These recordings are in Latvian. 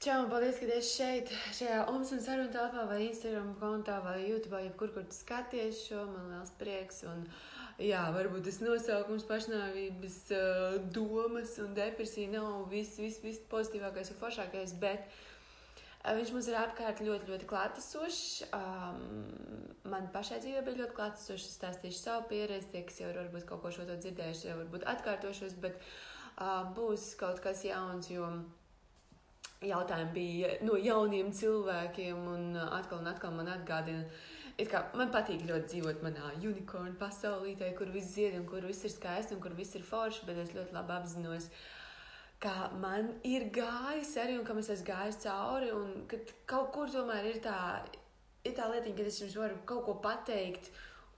Čau, un paldies, ka esi šeit, šajā Omas un sarunu telpā, vai Instagram kontā, vai YouTube, jebkur, kur tu skaties šo. Man liels prieks. Un, jā, varbūt tas nosaukums pašnāvības uh, domas un depresija nav viss, viss, viss pozitīvākais un foršākais, bet uh, viņš mums ir apkārt ļoti, ļoti klātesošs. Um, man pašai dzīvē bija ļoti klātesošs. Es stāstīšu savu pieredzi, tie, kas jau ir varbūt kaut ko šo to dzirdējuši, jau varbūt atkārtošos, bet uh, būs kaut kas jauns, jo jautājumi bija no jauniem cilvēkiem, un uh, atkal un atkal man atgādina. Kā, man patīk ļoti dzīvot manā unikornu pasaulītē, kur viss zied un kur viss ir skaisti un kur viss ir forši, bet es ļoti labi apzinos, ka man ir gājis arī un ka es esmu gājis cauri, un ka kaut kur tomēr ir tā, ir tā lietiņa, ka es jums varu kaut ko pateikt,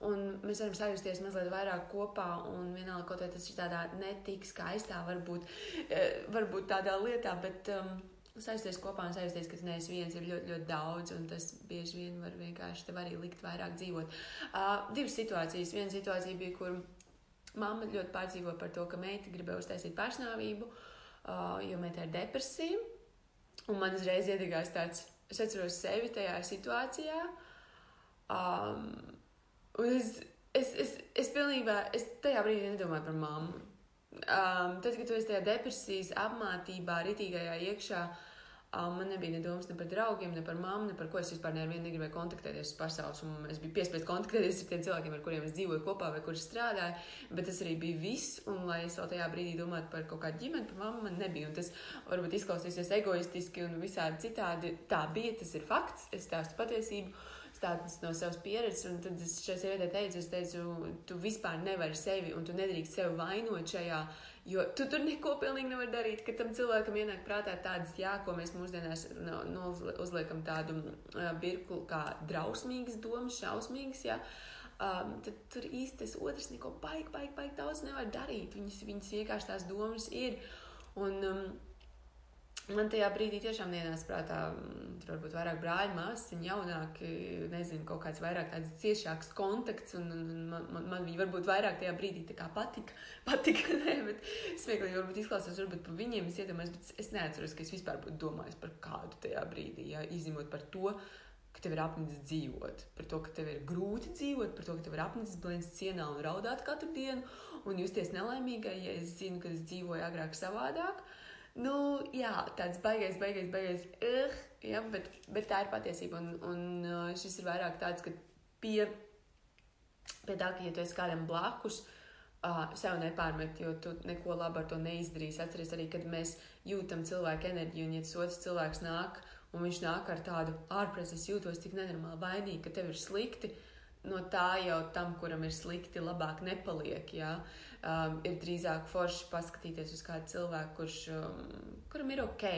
un mēs varam sajusties mazliet vairāk kopā, un vienalga kaut kā tas ir tādā netik skaistā, varbūt, eh, varbūt tādā lietā, bet um, Saisties kopā un saisties, ka tu neesi viens, ir ļoti, ļoti daudz, un tas bieži vien var vienkārši tev arī likt vairāk dzīvot. Uh, divas situācijas. Viena situācija bija, kur mamma ļoti pārdzīvo par to, ka meita gribēja uztaisīt pašnāvību, uh, jo meita ir depresija. Un man uzreiz iedegās tāds, es atceros sevi tajā situācijā. Um, es, es, es, es pilnībā, es tajā brīdī nedomāju par mammu. Um, tad, kad tu esi tajā depresijas apmātībā, ritīgajā iekšā, um, man nebija ne domas ne par draugiem, ne par mammu, ne par ko es vispār nevienu negribēju kontaktēties ar pasaules. Es biju piespiest kontaktēties ar tiem cilvēkiem, ar kuriem es dzīvoju kopā vai kurš strādāju, bet tas arī bija viss. Un, lai es vēl tajā brīdī domātu par kaut kādu ģimeni, par mammu, man nebija. Un tas varbūt izklausīsies egoistiski un visādi citādi. Tā bija, tas ir fakts, es stāstu patiesību stāstus no savas pieredzes, un tad es šai sievietei teicu, es teicu, tu vispār nevari sevi, un tu nedrīkst sevi vainot šajā, jo tu tur neko pilnīgi nevar darīt, ka tam cilvēkam ienāk prātā tādas, jā, ko mēs mūsdienās no, no uzliekam tādu uh, birklu kā drausmīgas domas, šausmīgas, jā. Um, tad tur īsti tas otrs neko baigi, baigi, baigi daudz nevar darīt. Viņas, viņas vienkārši tās domas ir. Un, um, Man tajā brīdī tiešām ienāca prātā, mm, tur varbūt vairāk brāļi, māsas, jaunāki, nezinu, kaut kāds vairāk tāds ciešāks kontakts, un, un man, man, man viņi varbūt vairāk tajā brīdī tā kā patika, patika, nē, bet smieklīgi varbūt izklausās, varbūt par viņiem es iedomājos, bet es neatceros, ka es vispār būtu domājis par kādu tajā brīdī, jā, izņemot par to, ka tev ir apnicis dzīvot, par to, ka tev ir grūti dzīvot, par to, ka tev ir apnicis blēņas cienā un raudāt katru dienu un justies nelaimīgai, ja es zinu, ka es dzīvoju agrāk savādāk. Uh, Nu, jā, tāds baigais, baigais, baigais. Uh, jā, bet, bet tā ir patiesība. Un, un uh, šis ir vairāk tāds, ka pie, pie tā, ka, ja tu esi kādam blakus, uh, sev nepārmet, jo tu neko labu ar to neizdarīsi. Atceries arī, kad mēs jūtam cilvēku enerģiju, un ja tas otrs cilvēks nāk, un viņš nāk ar tādu ārpresi, es jūtos tik nenormāli vainīgi, ka tev ir slikti. No tā jau tam, kuram ir slikti, labāk nepaliek. Jā. Uh, um, ir drīzāk forši paskatīties uz kādu cilvēku, kurš, um, kuram ir ok.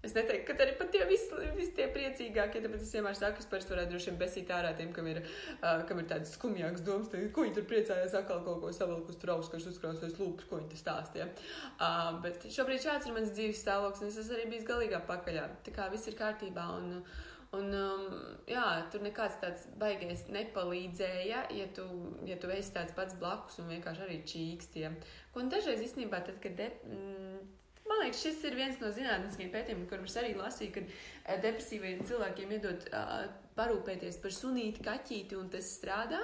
Es neteiktu, ka arī pat tie visi, visi tie priecīgākie, tāpēc es vienmēr saku, es parasti varētu droši vien besīt ārā tiem, kam ir, uh, kam ir tādas skumjākas domas, tad, ko viņi tur priecājās, atkal kaut ko savilkus tur augsts, kas uzkrāsojas lūpas, ko viņi tur stāstīja. Uh, bet šobrīd šāds ir mans dzīves stāvoklis, un es esmu arī bijis galīgā pakaļā. Tā kā viss ir kārtībā, un uh, Un, um, jā, tur nekāds tāds baigais nepalīdzēja, ja tu, ja tu esi tāds pats blakus un vienkārši arī čīkstiem. Un dažreiz īstenībā, tad, kad de, mm, man liekas, šis ir viens no zinātniskiem pētījumiem, kurus arī lasīju, kad uh, depresīviem cilvēkiem iedod uh, parūpēties par sunīti, kaķīti, un tas strādā.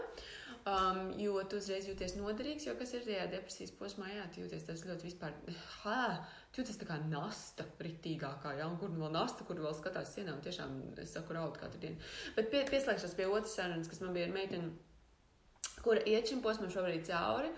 Um, jo tu uzreiz jūties noderīgs, jo kas ir tajā depresijas posmā, jā, tu jūties tas ļoti vispār, ha, jūtas tā kā nasta ritīgākā, ja, un kur nu vēl nasta, kur vēl skatās sienā, un tiešām es saku raud katru dienu. Bet pie, pieslēgšos pie otras sarunas, kas man bija ar meiteni, kura iet šim posmam šobrīd cauri.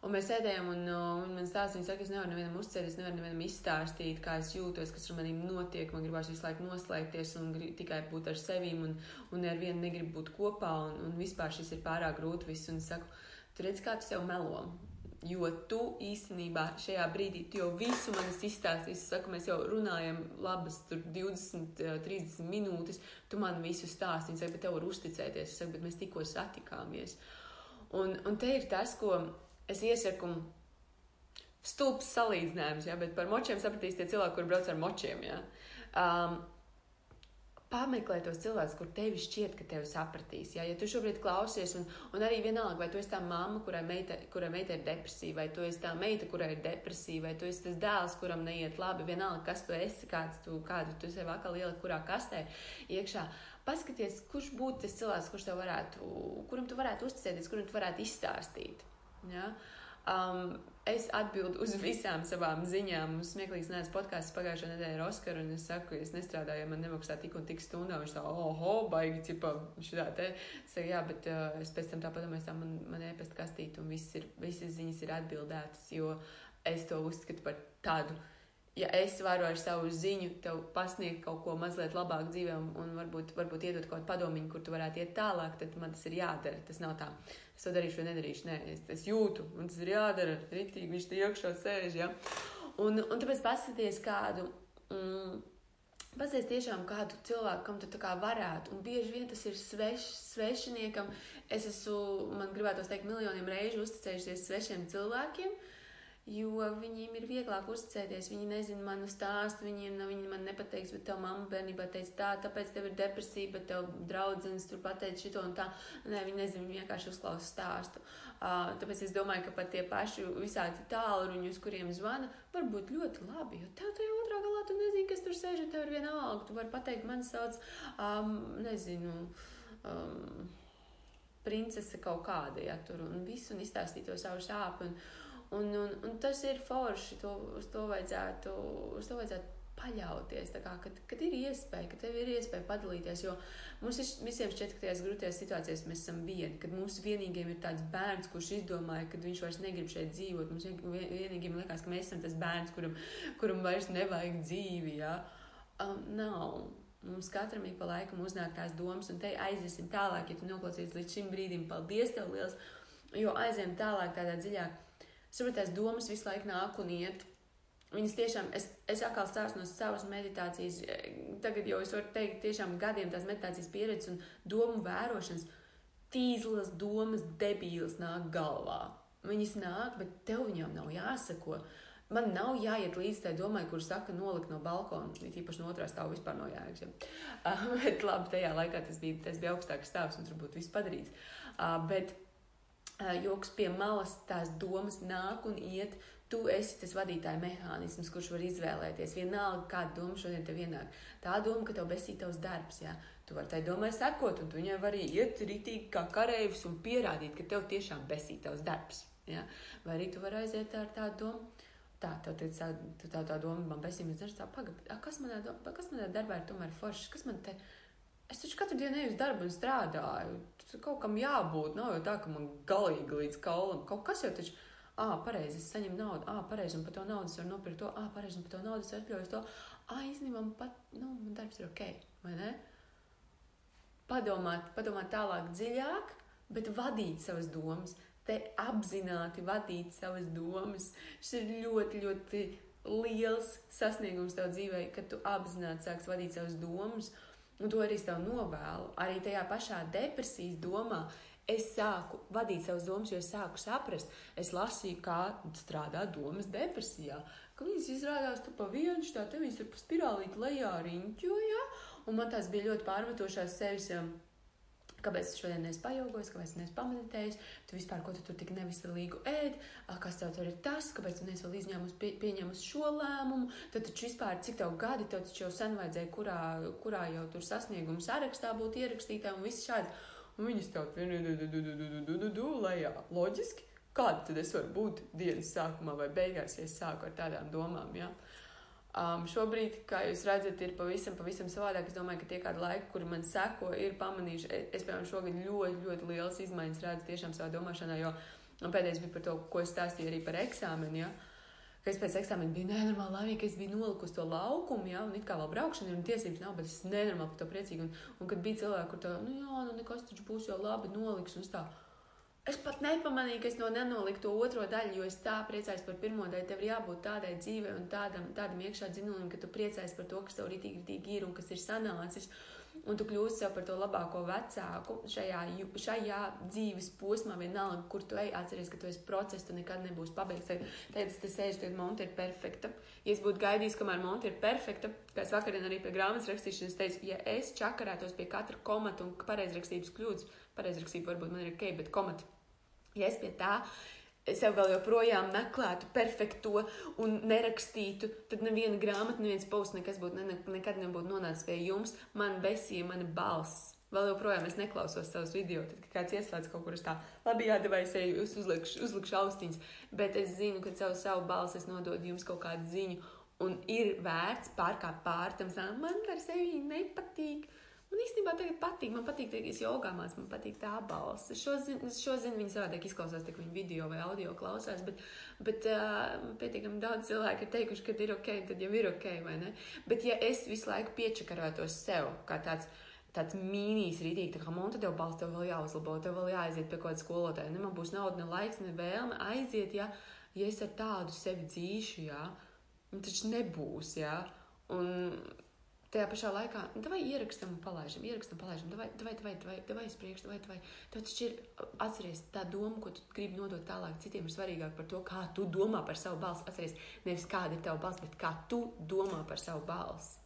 Un mēs sēdējām, un, un man stāsta, viņa saka, es nevaru nevienam uzcēties, nevaru nevienam izstāstīt, kā es jūtos, kas ar maniem notiek. Man gribās visu laiku noslēgties un grib, tikai būt ar sevi, un, un ar vienu negribu būt kopā, un, un vispār šis ir pārāk grūti viss. Un es saku, tu redz, kā tu sev melo. Jo tu īstenībā šajā brīdī jau visu man izstāstīji. Es saku, mēs jau runājam, labas 20, 30 minūtes. Tu man visu stāstīji. Es saku, bet tev var uzticēties. Es saku, bet mēs tikko satikāmies. Un, un te ir tas, ko es iesaku. Stulbs salīdzinājums, ja, bet par močiem sapratīs tie cilvēki, kur brauc ar močiem. Ja. Um, pameklē tos cilvēkus, kur tevi šķiet, ka tevi sapratīs. Ja, ja tu šobrīd klausies, un, un arī vienalga, vai tu esi tā mamma, kurai meita, kurai meita ir depresija, vai tu esi tā meita, kurai ir depresija, vai tu esi tas dēls, kuram neiet labi, vienalga, kas tu esi, kāds tu, kādu tu sev atkal ielikt, kurā kastē iekšā. Paskaties, kurš būtu tas cilvēks, kurš tev varētu, kuram tu varētu uzticēties, kuram tu varētu izstāstīt. Ja? Uh, Um, es atbildu uz visām savām ziņām. Mums smieklīgs nāca podkāsts pagājušā nedēļa ar Oskaru, un es saku, es nestrādāju, ja man nemaksā tik un tik stundā. Viņš tā, oho, baigi, cipa, šitā te. Es saku, jā, bet uh, es pēc tam tā padomāju, tā man, man ēpast kastīt, un viss ir, visas ziņas ir atbildētas, jo es to uzskatu par tādu ja es varu ar savu ziņu tev pasniegt kaut ko mazliet labāk dzīvē un, un varbūt, varbūt iedot kaut kādu padomu, kur tu varētu iet tālāk, tad man tas ir jādara. Tas nav tā, es to darīšu vai nedarīšu. Nē, es, es jūtu, un tas ir jādara. Ritīgi viņš te iekšā sēž. Ja? Un, un tāpēc paskaties kādu. Mm, Pazies tiešām kādu cilvēku, kam tu tā kā varētu, un bieži vien tas ir sveš, svešiniekam. Es esmu, man gribētos teikt, miljoniem reižu uzticējušies svešiem cilvēkiem, uh, jo viņiem ir vieglāk uzticēties. Viņi nezina manu stāstu, viņiem nav, viņi man nepateiks, bet tev mamma bērnībā teica tā, tāpēc tev ir depresija, bet tev draudzenes tur pateica šito un tā. Nē, viņi nezina, viņi vienkārši uzklausa stāstu. Uh, tāpēc es domāju, ka pat tie paši visādi tālruņi, uz kuriem zvana, var būt ļoti labi, jo tev tajā otrā galā tu nezini, kas tur sēž, tev ir viena alga. Tu vari pateikt, man sauc, um, nezinu, um, princese kaut kāda, ja tur un visu, un izstāstīt to savu sāpju. Un, Un, un, un tas ir forši, to, uz to vajadzētu, uz to vajadzētu paļauties. Kā, kad, kad ir iespēja, ka tev ir iespēja padalīties, jo mums visiem šķiet, ka tajās grūtajās situācijās mēs esam vieni, kad mums vienīgiem ir tāds bērns, kurš izdomāja, ka viņš vairs negrib šeit dzīvot. Mums vienīgiem liekas, ka mēs esam tas bērns, kuram, kuram vairs nevajag dzīvi. Ja? Um, nav. Mums katram ik pa laikam uznāk tās domas, un te aiziesim tālāk, ja tu noklausīsies līdz šim brīdim. Paldies tev liels, jo aizējām tālāk tādā dziļāk Saprotiet, domas visu laiku nāk un iet. Viņas tiešām, es, es atkal stāstu no savas meditācijas, tagad jau es varu teikt, tiešām gadiem tās meditācijas pieredzes un domu vērošanas, tīzlas domas, debīlas nāk galvā. Viņas nāk, bet tev viņām nav jāsako. Man nav jāiet līdz tai domai, kur saka, nolikt no balkona, īpaši no otrā stāva vispār no jēgas. Ja. Uh, bet labi, tajā laikā tas bija, tas bija augstāks stāvs un tur būtu viss padarīts. Uh, bet, joks pie malas, tās domas nāk un iet. Tu esi tas vadītāja mehānisms, kurš var izvēlēties. Vienalga, kāda doma šodien tev ienāk. Tā doma, ka tev besī tavs darbs. Jā. Tu vari tai domai sekot, un tu viņai vari iet rītīgi kā kareivis un pierādīt, ka tev tiešām besī tavs darbs. Jā. Vai arī tu vari aiziet ar tādu domu. Tā, tev tā, tā, tā, tā doma man besī, bet tā, pagaidi, kas manā, kas manā darbā ir tomēr foršs, kas man te ir Es taču katru dienu eju uz darbu un strādāju. Tur kaut kam jābūt. Nav jau tā, ka man galīgi līdz kaulam kaut kas jau taču. Ah, pareizi, es saņemu naudu, ah, pareizi, un par to naudu es varu nopirkt to, ah, pareizi, un par to naudu es atļaujos to. Ah, īstenībā man pat, nu, man darbs ir ok, vai ne? Padomāt, padomāt tālāk, dziļāk, bet vadīt savas domas, te apzināti vadīt savas domas. Šis ir ļoti, ļoti liels sasniegums tev dzīvē, kad tu apzināti sāks vadīt savas domas Un to arī es tev novēlu. Arī tajā pašā depresijas domā es sāku vadīt savas domas, jo es sāku saprast, es lasīju, kā strādā domas depresijā. Ka viņas izrādās tu pa vienu, tā te viņas ir pa spirālīti lejā riņķoja, un man tās bija ļoti pārmetošās sevis. Um, Kāpēc tu šodien neesi pajogojis, kāpēc neesi pameditējis, tu vispār ko tu tur tik neviselīgu ēd, kas tev tur ir tas, kāpēc tu neesi vēl izņēmusi, pie, pieņēmusi šo lēmumu, tad taču vispār cik tev gadi, tev taču jau sen vajadzēja, kurā, kurā jau tur sasniegumu sarakstā būt ierakstītā un viss šādi. Un viņas tev tur lejā. Loģiski, kāda tad es varu būt dienas sākumā vai beigās, ja es sāku ar tādām domām, jā. Ja? Um, šobrīd, kā jūs redzat, ir pavisam, pavisam savādāk. Es domāju, ka tie kādi laiki, kuri man seko, ir pamanījuši. E, es, piemēram, šogad ļoti, ļoti liels izmaiņas redzu tiešām savā domāšanā, jo pēdējais bija par to, ko es stāstīju arī par eksāmenu. Ja? Ka es pēc eksāmena biju nenormāli laimīga, es biju nolikusi to laukumu, ja, un it kā vēl braukšana ir un tiesības nav, bet es nenormāli par to priecīga. Un, un kad bija cilvēki, kur tā, nu jā, nu nekas taču būs jau labi noliks, un tā. Es pat nepamanīju, ka es no nenoliku to otro daļu, jo es tā priecājos par pirmo daļu. Tev ir jābūt tādai dzīvei un tādam, tādam iekšā dzinulim, ka tu priecājies par to, kas tev ritīgi, ritīgi ir un kas ir sanācis. un tu kļūsi sev par to labāko vecāku šajā, šajā dzīves posmā, vienalga, kur tu ej, atceries, ka tu esi process, tu nekad nebūsi pabeigts. Teicis, tas sēž, tad monta ir perfekta. Ja es būtu gaidījis, kamēr monta ir perfekta, kā es vakarien arī pie grāmatas rakstīšanas teicu, ja es čakarētos pie katra komata un pareizrakstības kļūdas, pareizrakstība varbūt man ir ok, bet komata, ja es pie tā sev vēl joprojām meklētu perfekto un nerakstītu, tad neviena grāmata, neviens posts, nekas būtu ne, nekad nebūtu nonācis pie jums. Man besīja mana balss. Vēl joprojām es neklausos savus video, tad, kad kāds ieslēdz kaut kur uz tā, labi, jā, vai es eju, es uzlikšu, uzlikšu austiņas, bet es zinu, ka caur savu balsi es nododu jums kaut kādu ziņu, un ir vērts pārkāpt pār tam, man par sevi nepatīk. Man īstenībā tagad patīk, man patīk, ka es jogā mācos, man patīk tā balss. Es šo zinu, šo zinu viņa savādāk izklausās, tā kā viņa video vai audio klausās, bet, bet uh, pietiekami daudz cilvēku ir teikuši, ka ir ok, tad jau ir ok, vai ne? Bet ja es visu laiku piečakarētos sev kā tāds, tāds mīnijas rītīgi, tā kā man te jau balss, tev vēl jāuzlabo, tev vēl jāaiziet pie kaut kāda skolotāja, ne man būs nauda, ne laiks, ne vēlme aiziet, ja, ja es ar tādu sevi dzīšu, un taču nebūs, jā. Un Tajā pašā laikā, nu, vai ierakstam palaidām, ierakstam, palaidām, vai, vai, vai, vai, uz priekšu, vai, vai. Tev taču ir atceries tā doma, ko tu gribi nodot tālāk citiem, ir svarīgāk par to, kā tu domā par savu balsi. Atceries, nevis kāda ir tava balss, bet kā tu domā par savu balsi.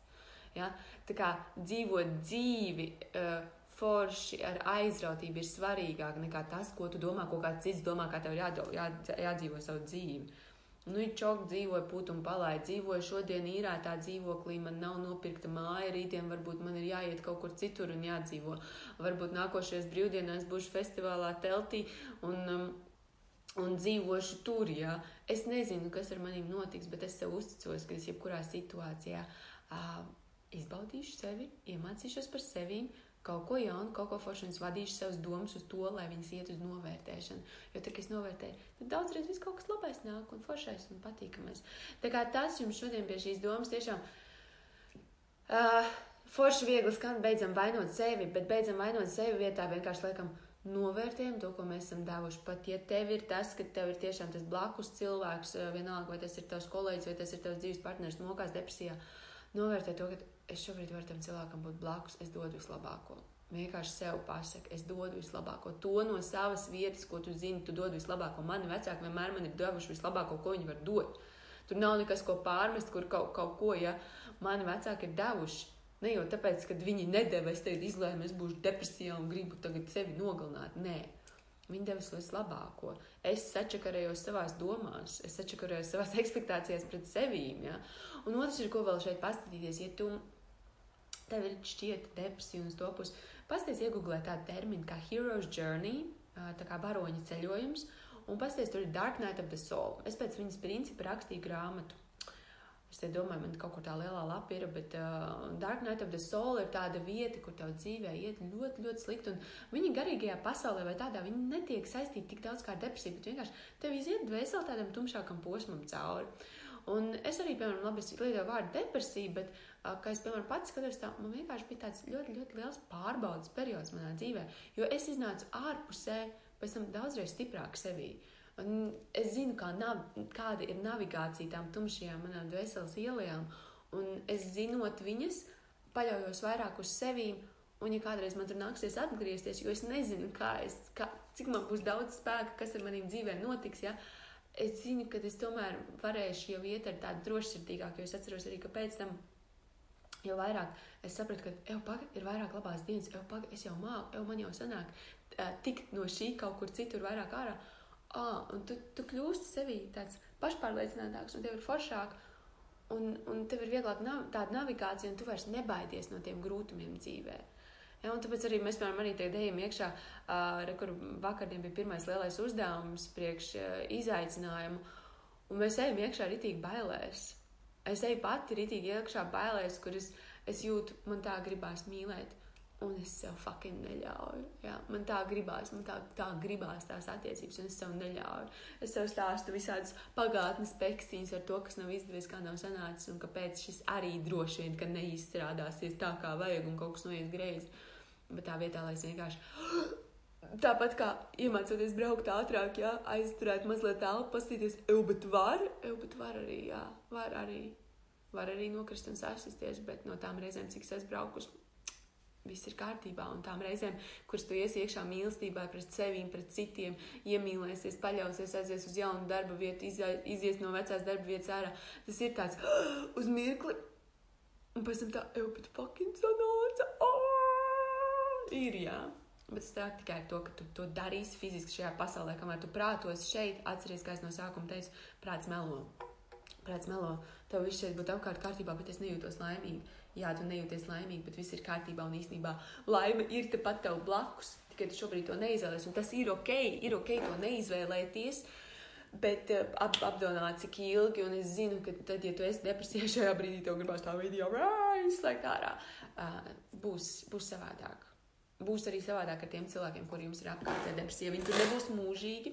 Ja? Tā kā dzīvot dzīvi. Uh, forši ar aizrautību ir svarīgāk nekā tas, ko tu domā, ko kāds cits domā, kā tev jādzīvo savu dzīvi. Nu, ir čok, dzīvoju put un palaidu, dzīvoju šodien īrētā dzīvoklī, man nav nopirkta māja, rītdien varbūt man ir jāiet kaut kur citur un jādzīvo. Varbūt nākošais brīvdienās būšu festivālā teltī un, um, un dzīvošu tur, jā. Es nezinu, kas ar maniem notiks, bet es sev uzticos, ka es jebkurā situācijā uh, izbaudīšu sevi, iemācīšos par sevīm, kaut ko jaunu, kaut ko foršu, un es vadīšu savus domas uz to, lai viņas iet uz novērtēšanu. Jo tad, kad es novērtēju, tad daudzreiz viss kaut kas labais nāk un foršais un patīkamais. Tā kā tas jums šodien pie šīs domas tiešām. Uh, Forši viegli skan, beidzam vainot sevi, bet beidzam vainot sevi vietā vienkārši liekam, novērtējam to, ko mēs esam devuši. Pat ja tev ir tas, ka tev ir tiešām tas blakus cilvēks, vienalga, vai tas ir tavs kolēģis, vai tas ir tavs dzīves partneris, mokās depresijā, novērtē to, ka es šobrīd varu tam cilvēkam būt blakus, es dodu vislabāko. Vienkārši sev pasaki, es dodu vislabāko. To no savas vietas, ko tu zini, tu dod vislabāko. Mani vecāki vienmēr man ir devuši vislabāko, ko viņi var dot. Tur nav nekas, ko pārmest, kur kaut, kaut ko, ja mani vecāki ir devuši. Ne jau tāpēc, ka viņi nedēvē, es teicu, izlēmu, es būšu depresijā un gribu tagad sevi nogalināt. Nē, Viņi devis vislabāko. Es sačakarējos savās domās, es sačakarējos savās expectācijās pret sevīm. Ja? Un otrs ir, ko vēl šeit paskatīties, ja tu tev ir šķiet depresija un uz to pusi. Pasties iegūlē tādu terminu kā Hero's Journey, tā kā baroņa ceļojums, un pasties tur ir Dark Night of the Soul. Es pēc viņas principa rakstīju grāmatu. Es domāju, man kaut kur tā lielā lapa ir, bet uh, Dark Night of the Soul ir tāda vieta, kur tev dzīvē iet ļoti, ļoti slikti. Un viņi garīgajā pasaulē vai tādā, viņi netiek saistīti tik daudz kā depresija, bet vienkārši tev iziet dvēseli tādam tumšākam posmam cauri. Un es arī, piemēram, labi, lietoju vārdu depresija, bet uh, kā es, piemēram, pats skatos, tā, man vienkārši bija tāds ļoti, ļoti liels pārbaudas periods manā dzīvē, jo es iznācu ārpusē, pēc tam daudzreiz stiprāk sevī. Un es zinu, kā nav, kāda ir navigācija tām tumšajām manām dvēseles ielām, un es zinot viņas, paļaujos vairāk uz sevīm, un ja kādreiz man tur nāksies atgriezties, jo es nezinu, kā es, kā, cik man būs daudz spēka, kas ar maniem dzīvēm notiks, ja, es zinu, ka es tomēr varēšu jau iet ar tādu drošsirdīgāku, jo es atceros arī, ka pēc tam jo vairāk es sapratu, ka, ej, pagaidi, ir vairāk labās dienas, ej, pagaidi, es jau māku, ej, man jau sanāk tikt no šī kaut kur citur vairāk ārā. Ah, un tu, tu kļūsti sevī tāds pašpārliecinātāks, un tev ir foršāk, un, un tev ir vieglāk nav, tāda navigācija, un tu vairs nebaidies no tiem grūtumiem dzīvē. Ja, un tāpēc arī mēs, piemēram, arī tagad ejam iekšā, uh, kur vakardien bija pirmais lielais uzdevums priekš uh, izaicinājumu, un mēs ejam iekšā ritīgi bailēs. Es eju pati rītīgi iekšā bailēs, kur es, es jūtu, man tā gribās mīlēt, un es sev fucking neļauju. Jā, man tā gribās, man tā, tā gribās tās attiecības, un es sev neļauju. Es sev stāstu visādas pagātnes pekstīnas ar to, kas nav izdevies, kā nav sanācis, un kāpēc šis arī droši vien, ka neizstrādāsies tā, kā vajag, un kaut kas noies greizi. Bet tā vietā, lai es vienkārši Tāpat kā iemācoties braukt ātrāk, jā, aizturēt mazliet telpu, paskatīties, ej, bet var, ej, bet var arī, jā, var arī, var arī nokrist un sasisties, bet no tām reizēm, cik es braukus, viss ir kārtībā. Un tām reizēm, kuras tu iesi iekšā mīlestībā pret sevi, pret citiem, iemīlēsies, paļausies, aizies uz jaunu darba vietu, izies no vecās darba vietas ārā, tas ir tāds uz mirkli. Un pēc tam tā, jau pat fucking sanāca. Oh! Ir, jā. Bet tā tikai to, ka tu to darīsi fiziski šajā pasaulē, kamēr tu prātos šeit, atceries, kā es no sākuma teicu, prāts melo. Prāts melo, tev viss šeit būtu apkārt kārtībā, bet es nejūtos laimīgi jā, tu nejūties laimīgi, bet viss ir kārtībā un īstenībā laime ir tepat tev blakus. Tikai tu šobrīd to neizvēlēsies, un tas ir ok, ir ok to neizvēlēties. Bet uh, ap, apdomāt, cik ilgi, un es zinu, ka tad, ja tu esi depresijā šajā brīdī, tev gribās tā video izslēgt ārā, uh, būs, būs savādāk. Būs arī savādāk ar tiem cilvēkiem, kuriem ir apkārt depresija. Viņi tur nebūs mūžīgi.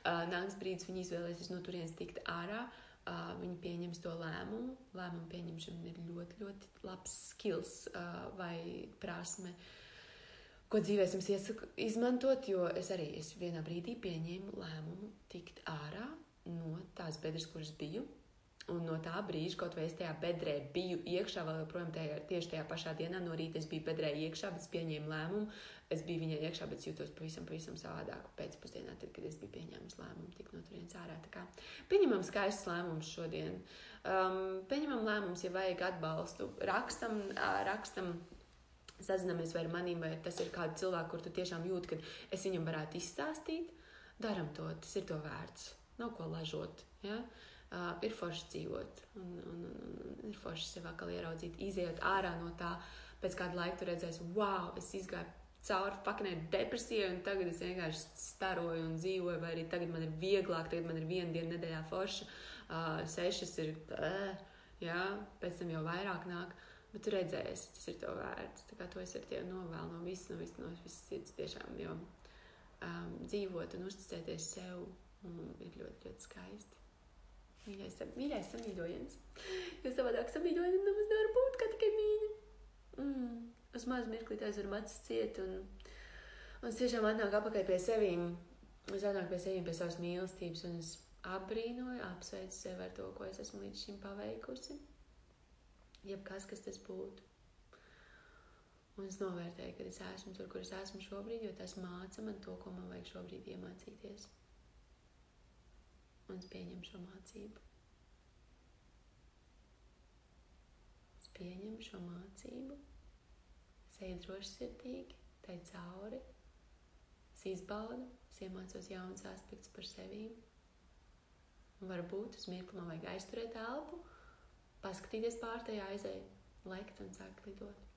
Uh, nāks brīdis, viņi izvēlēsies no turienes tikt ārā. Uh, viņi pieņems to lēmumu. Lēmumu pieņemšana ir ļoti, ļoti labs skills uh, vai prasme, ko dzīvē jums iesaku izmantot, jo es arī es vienā brīdī pieņēmu lēmumu tikt ārā no tās bedres, kuras biju. Un no tā brīža, kaut vai es tajā bedrē biju iekšā, vēl joprojām tajā, tieši tajā pašā dienā no rīta es biju bedrē iekšā, bet es pieņēmu lēmumu. Es biju viņai iekšā, bet jūtos pavisam, pavisam savādāk pēcpusdienā, tad, kad es biju pieņēmis lēmumu tikt no turienes ārā. Tā kā pieņemam skaistus lēmumus šodien. Um, pieņemam lēmumus, ja vajag atbalstu. Rakstam, rakstam sazinamies vai ar maniem, vai tas ir kāds cilvēks, kur tu tiešām jūti, ka es viņam varētu izstāstīt. Daram to, tas ir to vērts. Nav ko lažot. Ja? Uh, uh, ir forši dzīvot, un, un, un, un ir forši sev atkal ieraudzīt, izējot ārā no tā, pēc kāda laika tu redzēsi, wow, es izgāju cauri fakinai depresijai, un tagad es vienkārši staroju un dzīvoju, vai arī tagad man ir vieglāk, tagad man ir viena diena nedēļā forša, uh, sešas ir, uh, jā, pēc tam jau vairāk nāk. Bet tu redzēsi, tas ir to vērts. Tā kā to es ar tevi novēlu no visas, no visas, no visas sirds tiešām, jo um, dzīvot un uzticēties sev um, ir ļoti, ļoti skaisti. Mīļais, mīļais samīļojiens. Jo savādāk samīļojumam nemaz nevar būt kā tikai mīļi. Mm. Uz mazu mirklī aizveram acis ciet un, un es tiešām atnāk apakaļ pie sevīm. Es atnāku pie sevīm pie savas mīlestības un es apbrīnoju, apsveicu sevi ar to, ko es esmu līdz šim paveikusi. Jebkas, kas tas būtu. Un es novērtēju, ka es esmu tur, kur es esmu šobrīd, jo tas māca man to, ko man vajag šobrīd iemācīties un es pieņemu šo mācību. Es pieņemu šo mācību, es eju drošsirdīgi, tai cauri, es izbaudu, es iemācos jaunus aspektus par sevi. Un varbūt uz mirkli man vajag aizturēt elpu, paskatīties pār tajā aizēju, lekt un sākt lidot.